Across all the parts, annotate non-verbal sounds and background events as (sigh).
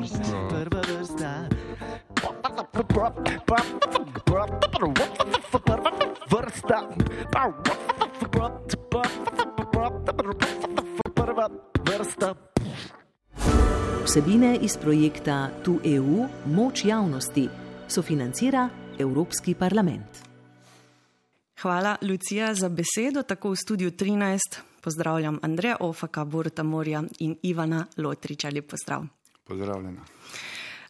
Prva vrsta. Vrsta. Prva vrsta. Vsebine iz projekta Tu EU Moč javnosti sofinancira Evropski parlament. Hvala, Lucija, za besedo. Tako v studiu 13 pozdravljam Andreja Ofaka, Boruta Morja in Ivana Lotriča. Lep pozdrav. Pozdravljena.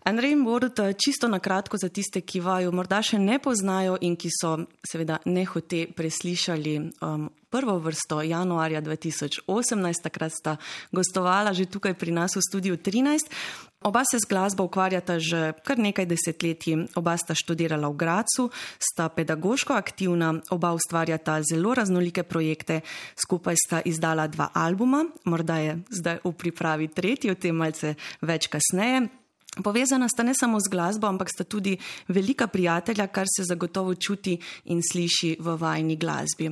Andrej in Borut, čisto na kratko za tiste, ki vaju morda še ne poznajo in ki so seveda nehote preslišali um, prvo vrsto januarja 2018, takrat sta gostovala že tukaj pri nas v studiu 13. Oba se z glasbo ukvarjata že kar nekaj desetletij, oba sta študirala v Gracu, sta pedagoško aktivna, oba ustvarjata zelo raznolike projekte, skupaj sta izdala dva albuma, morda je zdaj v pripravi tretji, o tem malce več kasneje. Povezana sta ne samo z glasbo, ampak sta tudi velika prijatelja, kar se zagotovo čuti in sliši v vajni glasbi.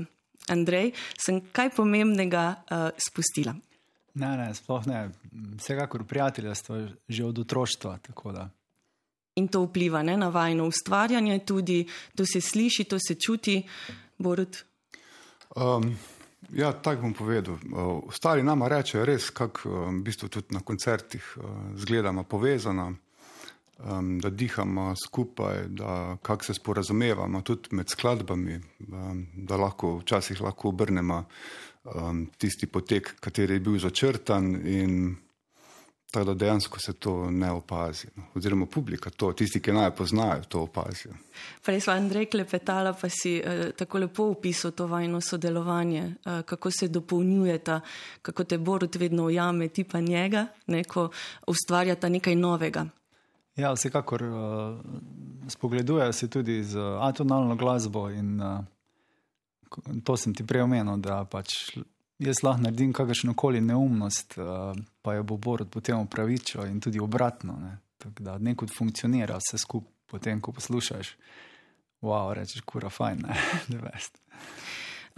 Andrej, sem kaj pomembnega uh, spustila? Ne, ne, sploh ne. Vsekakor prijateljstvo že od otroštva. In to vpliva ne, na vajno ustvarjanje, tudi to se sliši, to se čuti, Borut. Um. Ja, tako bom povedal. Ostali nama rečejo res, kako v bistvu tudi na koncertih zgledamo povezano, da dihamo skupaj, da kako se sporazumevamo tudi med skladbami, da lahko včasih lahko obrnemo tisti potek, kateri je bil začrtan in Tako da dejansko se to ne opazi. No. Oziroma, publika to, tisti, ki naj poznajo, to opazijo. Prej smo Andrej klepetala, pa si eh, tako lepo opisal to vajno sodelovanje, eh, kako se dopolnjujeta, kako te Borut vedno ujame, ti pa njega, neko ustvarjata nekaj novega. Ja, vsekakor uh, spogledujejo se tudi z atonalno glasbo in uh, to sem ti prej omenil, da pač jaz lahko naredim kakršno koli neumnost, uh, pa jo bo Borod potem upravičil in tudi obratno. Ne? Tako da nekod funkcionira vse skupaj, potem ko poslušaš, wow, rečeš, kura fajn, ne (laughs) veš.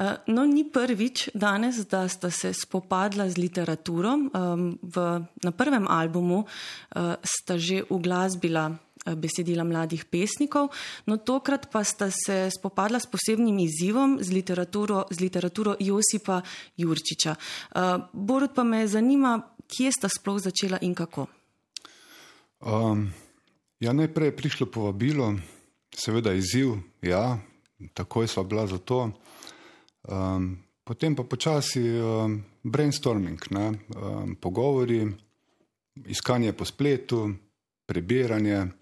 Uh, no, ni prvič danes, da sta se spopadla z literaturo. Um, v, na prvem albumu uh, sta že uglasbila Eh, besedila mladih pesnikov, no tokrat pa sta se spopadla s posebnim izzivom z literaturo, z literaturo Josipa Jurčiča. Uh, Borut pa me zanima, kje sta sploh začela in kako. Um, ja, najprej je prišlo povabilo, seveda izziv, ja, takoj sva bila za to. Um, potem pa počasi um, brainstorming, ne, um, pogovori, iskanje po spletu, prebiranje.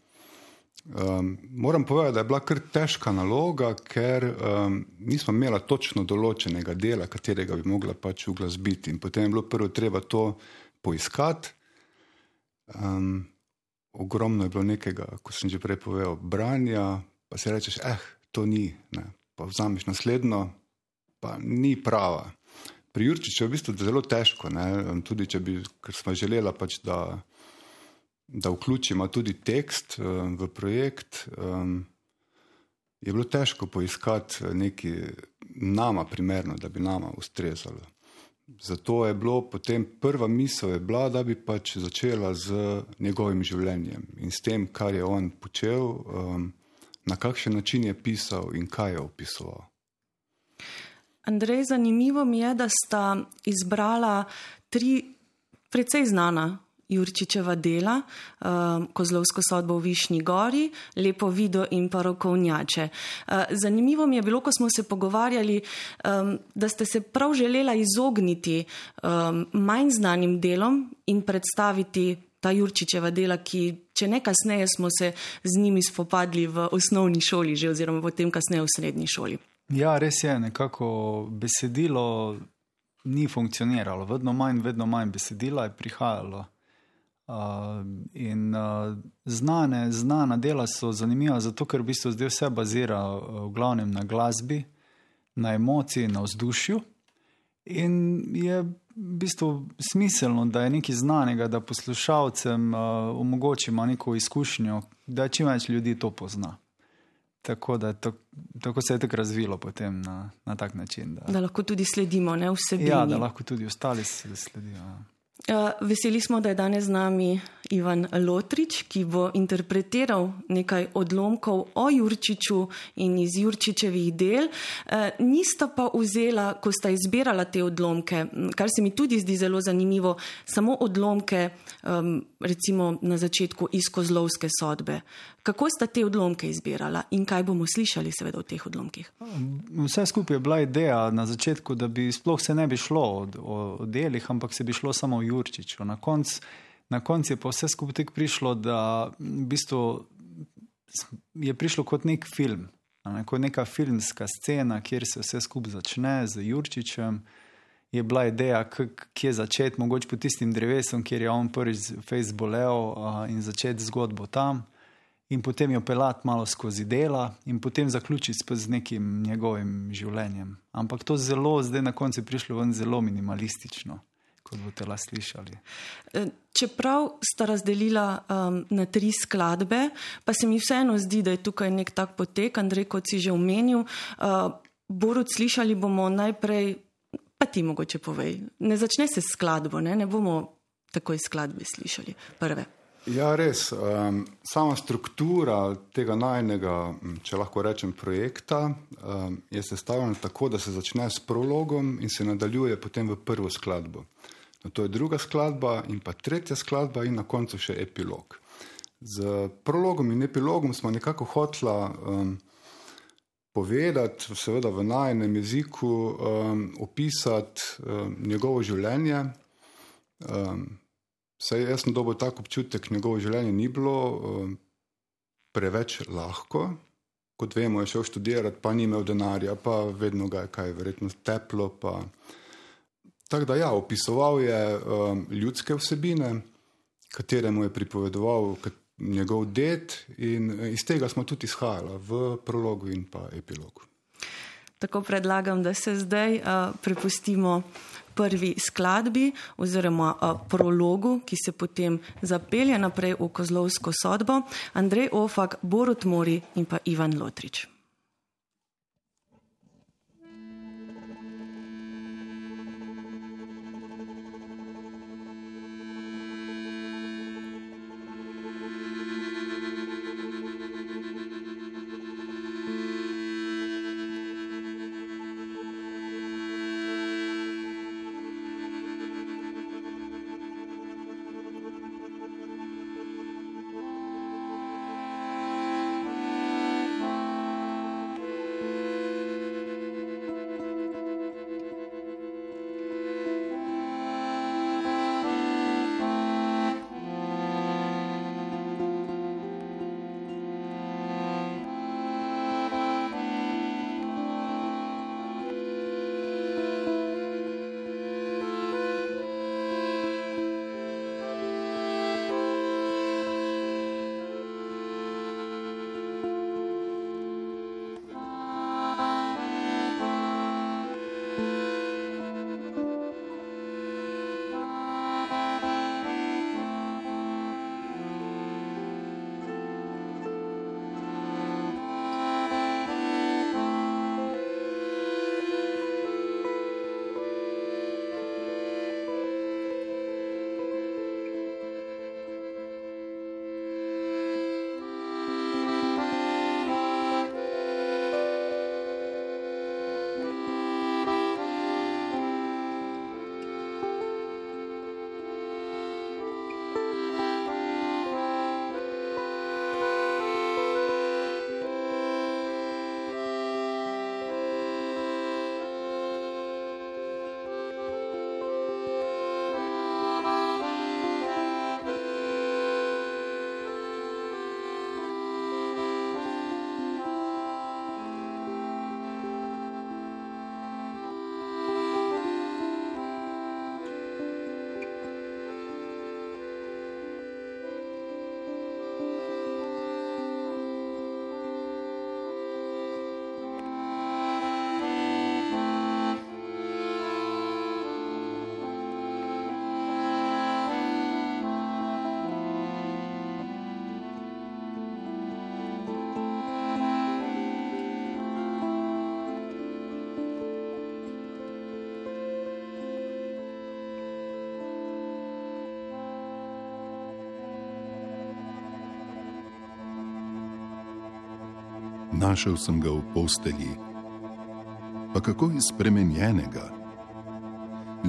Um, moram povedati, da je bila kar težka naloga, ker um, nismo imeli točno določenega dela, katerega bi mogla pač uglasbiti. In potem je bilo prvo treba to poiskati. Um, ogromno je bilo nekega, kot sem že prej povedal, branja, pa si rečeš, eh, to ni, ne. pa vzameš naslednjo, pa ni prava. Pri Jurčiču je v bistvu zelo težko, ne. tudi če bi, ker smo želeli pač da da vključimo tudi tekst um, v projekt, um, je bilo težko poiskati nekaj nama primerno, da bi nama ustrezalo. Zato je bilo potem prva misel, bila, da bi pač začela z njegovim življenjem in s tem, kar je on počel, um, na kakšen način je pisal in kaj je opisoval. Andrej, zanimivo mi je, da sta izbrala tri precej znana Jurčičeva dela, um, Kozlovsko sodbo v Višnji gori, Lepo video in pa rokovnjače. Uh, zanimivo mi je bilo, ko smo se pogovarjali, um, da ste se prav želela izogniti um, manj znanim delom in predstaviti ta Jurčičeva dela, ki, če ne kasneje, smo se z njimi spopadli v osnovni šoli, že, oziroma potem kasneje v srednji šoli. Ja, res je, nekako besedilo ni funkcioniralo, vedno manj, vedno manj besedila je prihajalo. Uh, in uh, znane, znana dela so zanimiva, zato ker v bistvu zdaj vse bazira uh, v glavnem na glasbi, na emociji, na vzdušju. In je v bistvu smiselno, da je nekaj znanega, da poslušalcem uh, omogočimo neko izkušnjo, da čim več ljudi to pozna. Tako, da, to, tako se je tako razvilo potem na, na tak način. Da, da lahko tudi sledimo vsebini. Ja, da lahko tudi ostali sledijo. Ja. Eh, veseli smo, da je danes z nami Ivan Lotrič, ki bo interpretiral nekaj odlomkov o Jurčiču in iz Jurčičevih del. Eh, nista pa vzela, ko sta izbirala te odlomke, kar se mi tudi zdi zelo zanimivo, samo odlomke, recimo na začetku iz Kozlovske sodbe. Kako sta te odlomke izbirala in kaj bomo slišali, seveda, v teh odlomkih? Vse skupaj je bila ideja na začetku, da bi sploh se ne bi šlo o, o, o delih, ampak se bi šlo samo o Jurčiču. Na koncu na konc je pa vse skupaj prišlo, da v bistvu je prišlo kot nek film, ne, kot neka filmska scena, kjer se vse skupaj začne z Jurčičem. Je bila ideja, kje začeti, mogoče po tistim drevesom, kjer je on prvič fejs bolel uh, in začeti zgodbo tam, in potem jo pelati malo skozi dela, in potem zaključiti z nekim njegovim življenjem. Ampak to zelo, zdaj na koncu je prišlo ven zelo minimalistično kot boste lahko slišali. E, čeprav sta razdelila um, na tri skladbe, pa se mi vseeno zdi, da je tukaj nek tak potek, Andrej, kot si že omenil. Uh, Borod, slišali bomo najprej, pa ti mogoče povej. Ne začne se s skladbo, ne, ne bomo takoj skladbe slišali prve. Ja, res. Um, sama struktura tega najnega, če lahko rečem, projekta um, je sestavljena tako, da se začne s prologom in se nadaljuje potem v prvo skladbo. No, to je druga skladba in pa tretja skladba in na koncu še epilog. Z prologom in epilogom smo nekako hotla um, povedati, seveda v najnem jeziku, um, opisati um, njegovo življenje. Um, Saj jaz sem dobil tak občutek, njegovo življenje ni bilo um, preveč lahko. Kot vemo, je šel študirati, pa ni imel denarja, pa vedno ga je kaj, verjetno teplo. Pa, Tako da, ja, opisoval je um, ljudske vsebine, katere mu je pripovedoval njegov ded, in iz tega smo tudi izhajali v prologu in pa epilogu. Tako predlagam, da se zdaj uh, prepustimo prvi skladbi oziroma uh, prologu, ki se potem zapelje naprej v Kozlovsko sodbo, Andrej Ofak, Borut Mori in pa Ivan Lotrič. Našel sem ga v posteli, pa kako je spremenjenega.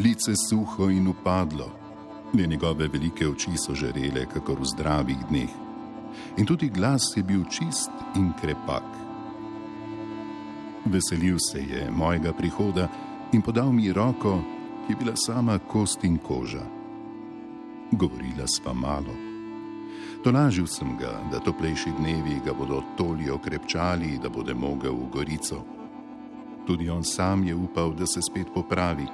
Lice suho in upadlo, le njegove velike oči so žarele, kakor v zdravih dneh. In tudi glas je bil čist in krepak. Veselil se je mojega prihoda in podal mi roko, ki je bila sama kost in koža. Govorila sva malo. Tolažil sem ga, da toplejši dnevi ga bodo toliko okrepčali, da bo mogel v Gorico. Tudi on sam je upal, da se spet popravi.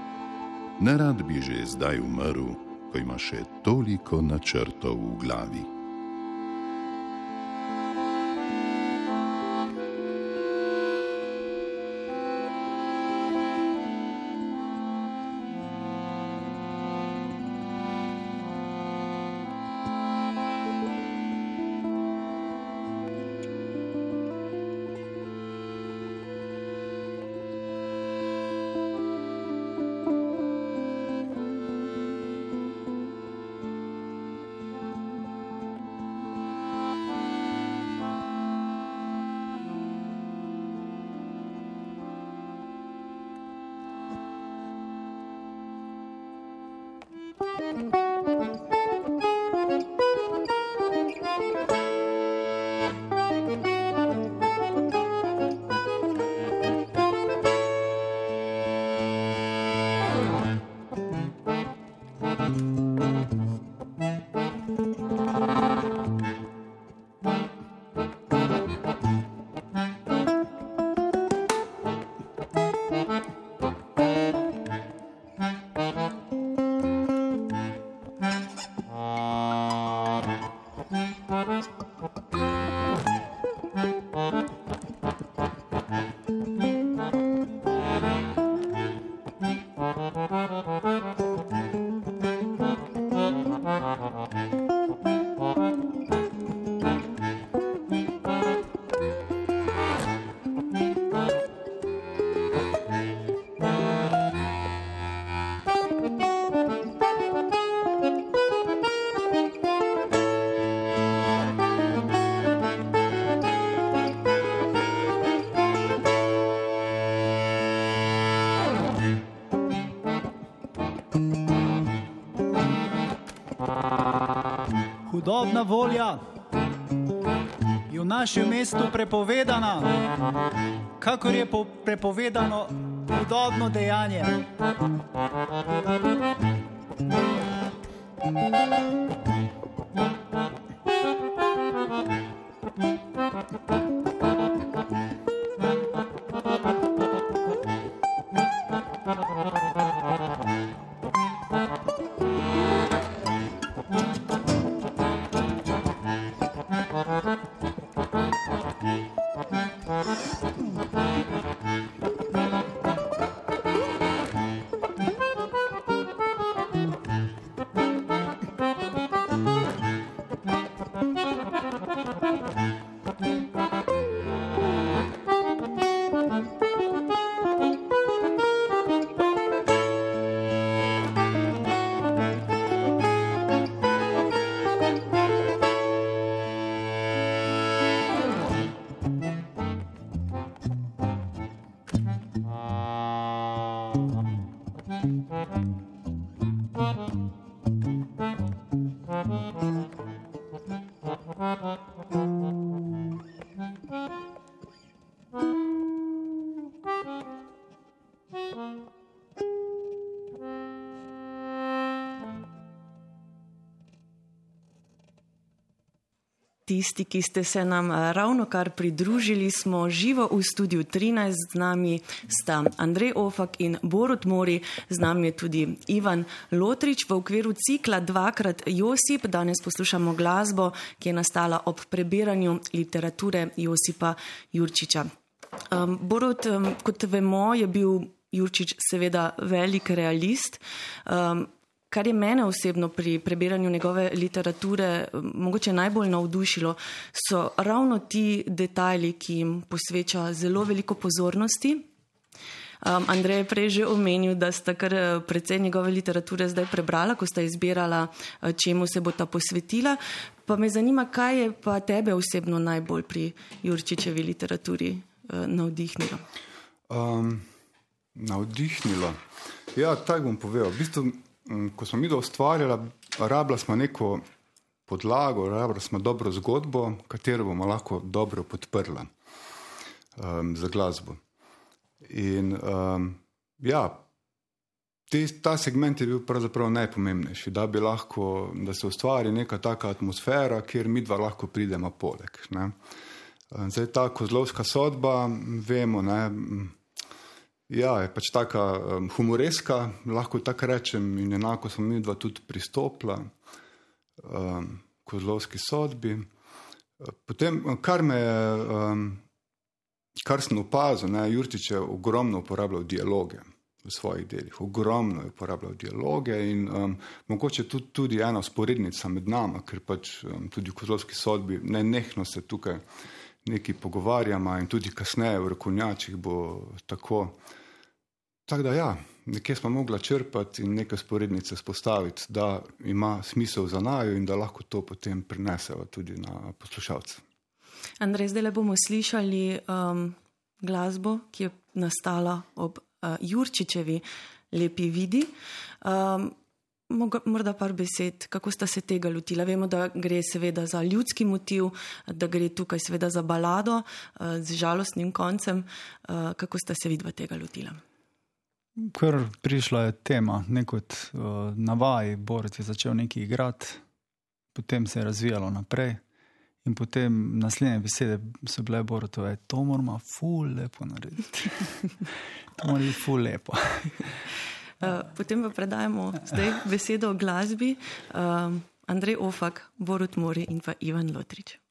Nerad bi že zdaj umrl, ko ima še toliko načrtov v glavi. hudobna volja je v našem mestu prepovedana, kakor je po prepovedano hudobno dejanje. Tisti, ki ste se nam eh, ravno kar pridružili, smo živo v studiu 13 z nami, sta Andrej Ofak in Borut Mori, z nami je tudi Ivan Lotrič v okviru cikla Dvakrat Josip. Danes poslušamo glasbo, ki je nastala ob prebiranju literature Josipa Jurčiča. Um, Borut, um, kot vemo, je bil Jurčič seveda velik realist. Um, kar je mene osebno pri prebiranju njegove literature mogoče najbolj navdušilo, so ravno ti detajli, ki jim posveča zelo veliko pozornosti. Um, Andrej je prej že omenil, da sta kar eh, precej njegove literature zdaj prebrala, ko sta izbirala, eh, čemu se bo ta posvetila. Pa me zanima, kaj je pa tebe osebno najbolj pri Jurčičevi literaturi uh, navdihnilo. Um, navdihnilo. Ja, tako bom povedal. V bistvu, ko smo mi to ustvarjali, rabila smo neko podlago, rabila smo dobro zgodbo, katero bomo lahko dobro podprla um, za glasbo. In um, ja, te, ta segment je bil pravzaprav najpomembnejši, da bi lahko, da se ustvari neka taka atmosfera, kjer mi dva lahko pridemo poleg. Ne. Zdaj ta kozlovska sodba, vemo, ne, ja, je pač taka um, humoreska, lahko tako rečem, in enako smo mi dva tudi pristopila um, kozlovski sodbi. Potem, kar me je, um, kar sem opazil, ne, Jurčič je ogromno uporabljal dialoge v svojih delih, ogromno je uporabljal dialoge in um, mogoče tudi, tudi ena sporednica med nami, ker pač um, tudi v kozlovski sodbi ne nehno se tukaj nekaj pogovarjamo in tudi kasneje v rokovnjačih bo tako. Tako da ja, nekje smo mogli črpati in neke sporednice spostaviti, da ima smisel za najo in da lahko to potem prinesemo tudi na poslušalce. Andrej, zdaj le bomo slišali um, glasbo, ki je nastala ob uh, Jurčičevi lepi vidi. Um, morda par besed, kako sta se tega lotila. Vemo, da gre seveda za ljudski motiv, da gre tukaj seveda za balado uh, z žalostnim koncem. Uh, kako sta se vidva tega lotila? Ker prišla je tema, ne kot uh, navaj, Borec je začel nekaj igrati, potem se je razvijalo naprej. In potem naslednje besede so bile Borotove, to moramo ful lepo narediti. (laughs) To mora biti ful lepo. Uh, potem pa predajamo zdaj besedo o glasbi. Um, Andrej Ofak, Borut Mori in pa Ivan Lotrič.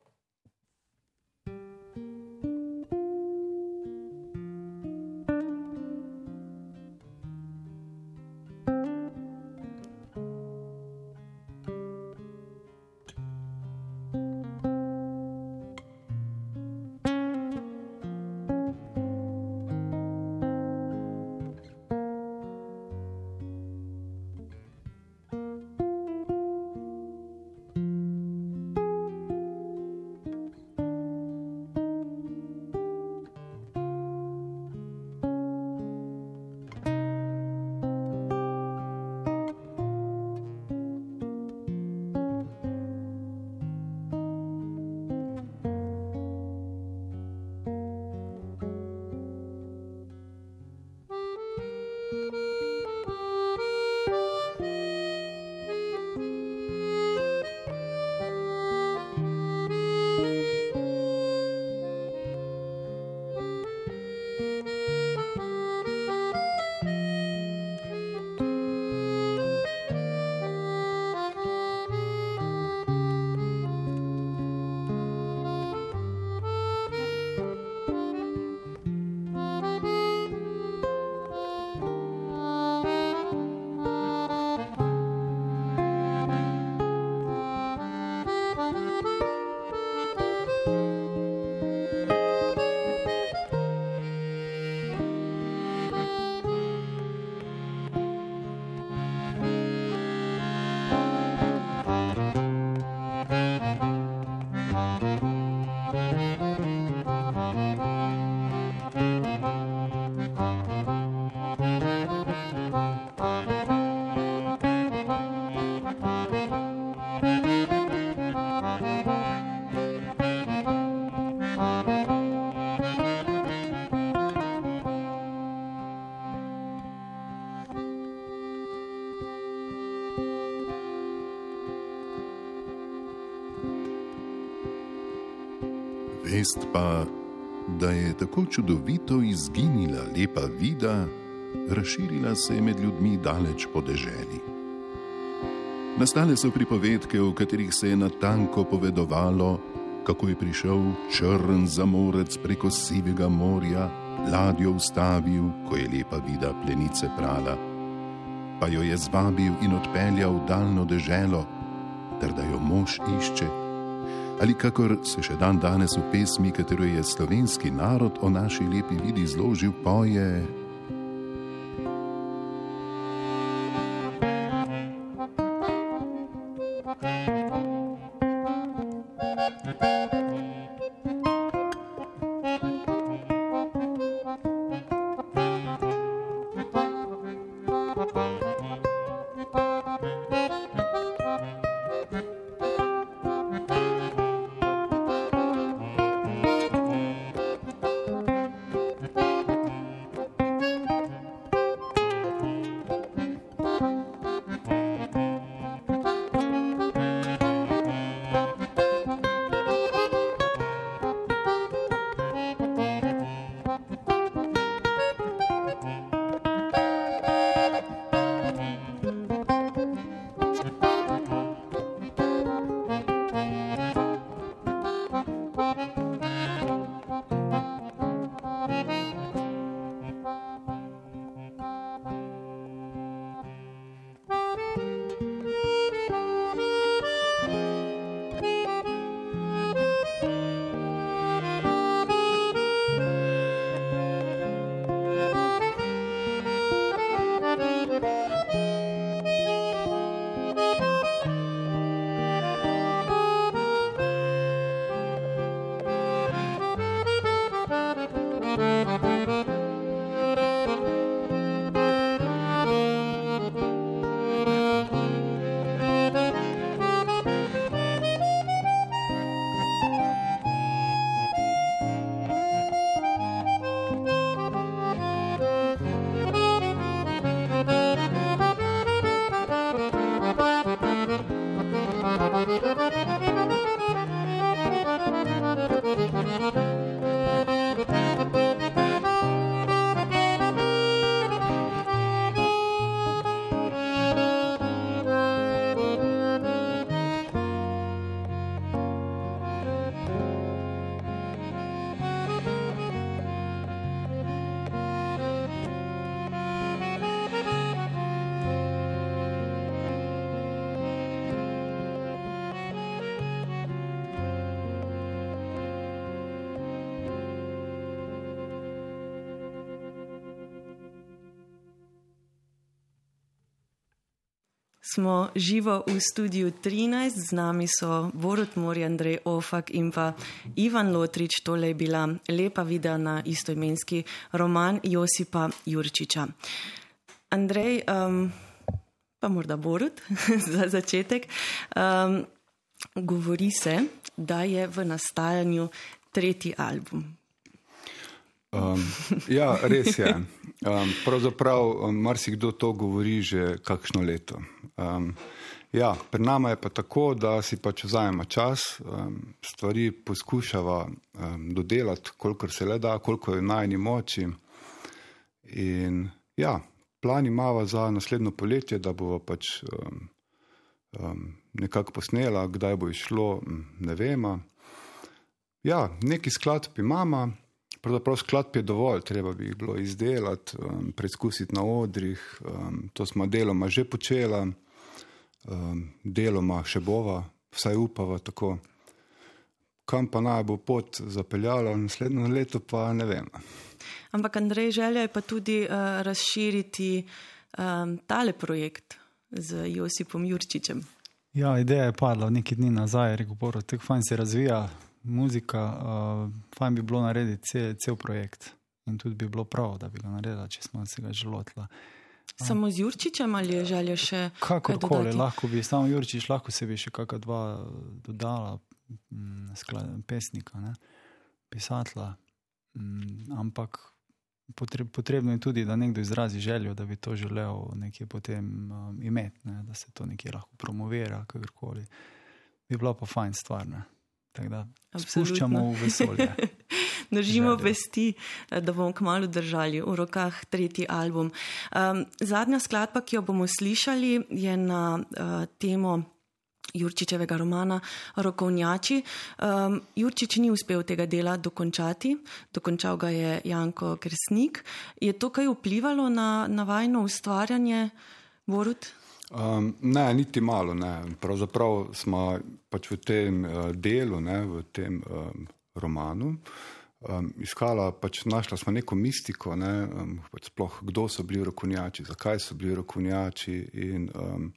Vest pa, da je tako čudovito izginila lepa vida, razširila se je med ljudmi daleč po deželi. Nastale so pripovedke, v katerih se je natanko povedovalo, kako je prišel črn zamorec preko sivega morja, ladjo ustavil, ko je lepa vida plenice prala, pa jo je zvabil in odpeljal v daljno deželo, ter da jo mož išče ali kakor se še dan danes v pesmi, katero je slovenski narod o naši lepi vidi zložil, poje: Smo živo v studiu 13, z nami so Borut Mori, Andrej Ofak in pa Ivan Lotrič. Tole je bila lepa videa na istoimenski roman Josipa Jurčiča. Andrej, um, pa morda Borut (laughs) za začetek. Um, govori se, da je v nastajanju tretji album. Um, ja, res je. Um, pravzaprav um, marsikdo to govori že kakšno leto. Um, ja, pri nama je pa tako, da si pač vzajemo čas, um, stvari poskušava um, dodelati, kolikor se le da, koliko je najni moči. In ja, plan imamo za naslednjo poletje, da bomo pač um, um, nekako posnela, kdaj bo išlo, ne vemo. Ja, neki skladb imamo. Pravzaprav skladb je dovolj, treba bi jih bilo izdelati, um, preizkusiti na odrih. Um, to smo deloma že počela, um, deloma še bova, vsaj upava tako. Kam pa naj bo pot zapeljala naslednjo leto, pa ne vem. Ampak Andrej želja je pa tudi uh, razširiti um, tale projekt z Josipom Jurčičem. Ja, ideja je padla nekaj dni nazaj, rekel Boro, tako fajn se razvija muzika, uh, fajn bi bilo narediti cel, cel projekt. In tudi bi bilo prav, da bi ga naredila, če smo se ga že lotili. Samo z Jurčičem ali je želja še? Kakorkoli, lahko bi samo Jurčič, lahko se bi še kakšna dva dodala, mm, sklad, pesnika, ne? pisatla. Mm, ampak potreb, potrebno je tudi, da nekdo izrazi željo, da bi to želel nekje potem um, imeti, ne? da se to nekje lahko promovira, kakorkoli. Bi bila pa fajn stvar. Ne? Tako da spuščamo v vesolje. (laughs) Držimo vesti, da bomo kmalo držali v rokah tretji album. Um, zadnja skladba, ki jo bomo slišali, je na uh, temo Jurčičevega romana Rokovnjači. Um, Jurčič ni uspel tega dela dokončati, dokončal ga je Janko Kresnik. Je to kaj vplivalo na, na vajno ustvarjanje, Borut? Um, ne, niti malo. Ne. Pravzaprav smo pač v tem uh, delu, ne, v tem um, romanu, um, iskala, pač našla smo neko mistiko, ne, um, pač sploh kdo so bili rokovnjači, zakaj so bili rokovnjači. In um,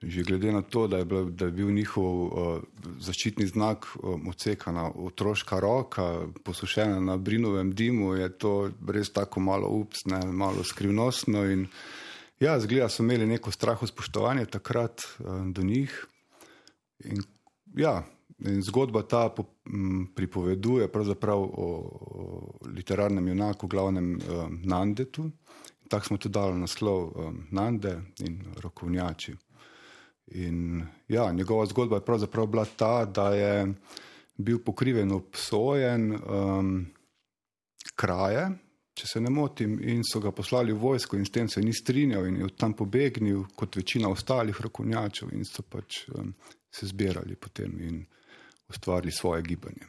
že glede na to, da je, bil, da je bil njihov uh, zaščitni znak um, odsekana otroška roka, posušena na brinovem dimu, je to res tako malo ups, ne, malo skrivnostno. In, ja, zgleda, so imeli neko straho spoštovanje takrat um, do njih. In, ja, in zgodba ta po, m, pripoveduje o, o literarnem junaku, glavnem um, Nandetu. Tako smo tudi dali naslov um, Nande in rokovnjači. In ja, njegova zgodba je pravzaprav bila ta, da je bil pokriven obsojen um, kraje, če se ne motim, in so ga poslali v vojsko, in s tem se ni strinjal, in je tam pobegnil, kot večina ostalih rokovnjačev, in so pač um, se zbirali potem in ustvarili svoje gibanje.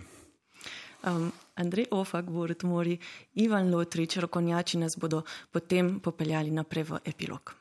Um, Andrej Ofak, Borut Mori, Ivan Lotrič, rokovnjači nas bodo potem popeljali naprej v epilog.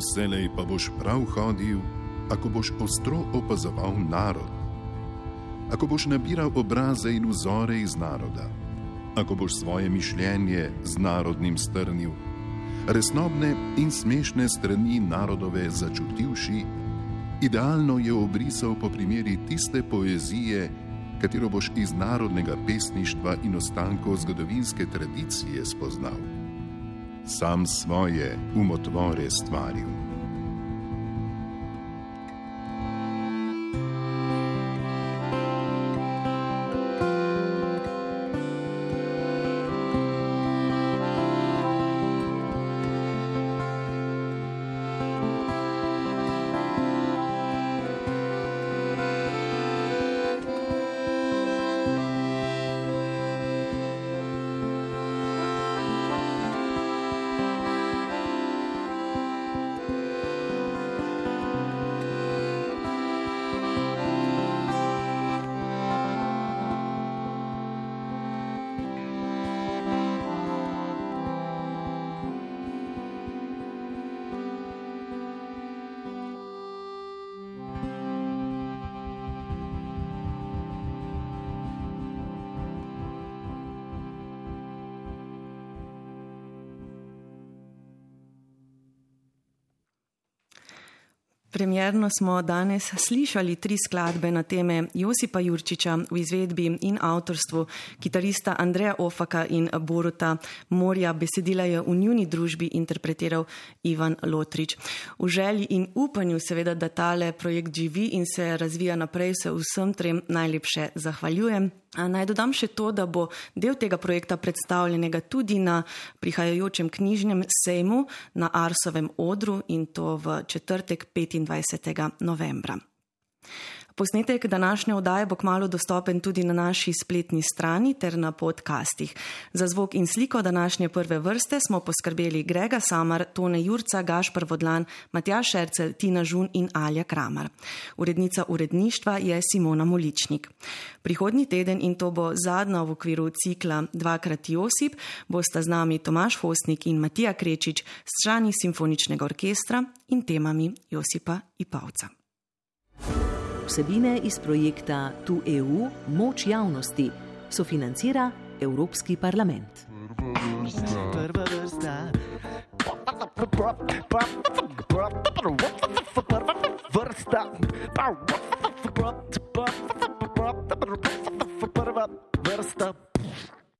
Vselej pa boš prav hodil, ako boš ostro opazoval narod. Ako boš nabiral obraze in vzore iz naroda, ako boš svoje mišljenje z narodnim strnil, resnobne in smešne strani narodove začutivši, idealno je obrisal po primeri tiste poezije, katero boš iz narodnega pesništva in ostankov zgodovinske tradicije spoznal. Sam svoje umotvore stvaril. Premjerno smo danes slišali tri skladbe na teme Josipa Jurčiča v izvedbi in avtorstvu kitarista Andreja Ofaka in Boruta Morja. Besedila je v njuni družbi interpretiral Ivan Lotrič. V želji in upanju seveda, da tale projekt živi in se razvija naprej, se vsem trem najlepše zahvaljujem. Naj dodam še to, da bo del tega projekta predstavljenega tudi na prihajajočem knjižnem sejmu na Arsovem odru in to v četrtek 25. novembra. Posnetek današnje oddaje bo kmalo dostopen tudi na naši spletni strani ter na podcastih. Za zvok in sliko današnje prve vrste smo poskrbeli Grega Samar, Tone Jurca, Gašpr Vodlan, Matjaš Šercel, Tina Žun in Alja Kramar. Urednica uredništva je Simona Moličnik. Prihodnji teden, in to bo zadnja v okviru cikla Dvakrat Josip, bosta z nami Tomaš Hostnik in Matija Krečič s člani Simfoničnega orkestra in temami Josipa Ipavca vsebine iz projekta Tu EU Moč javnosti sofinancira Evropski parlament. Prva vrsta. Vrsta. Prva vrsta.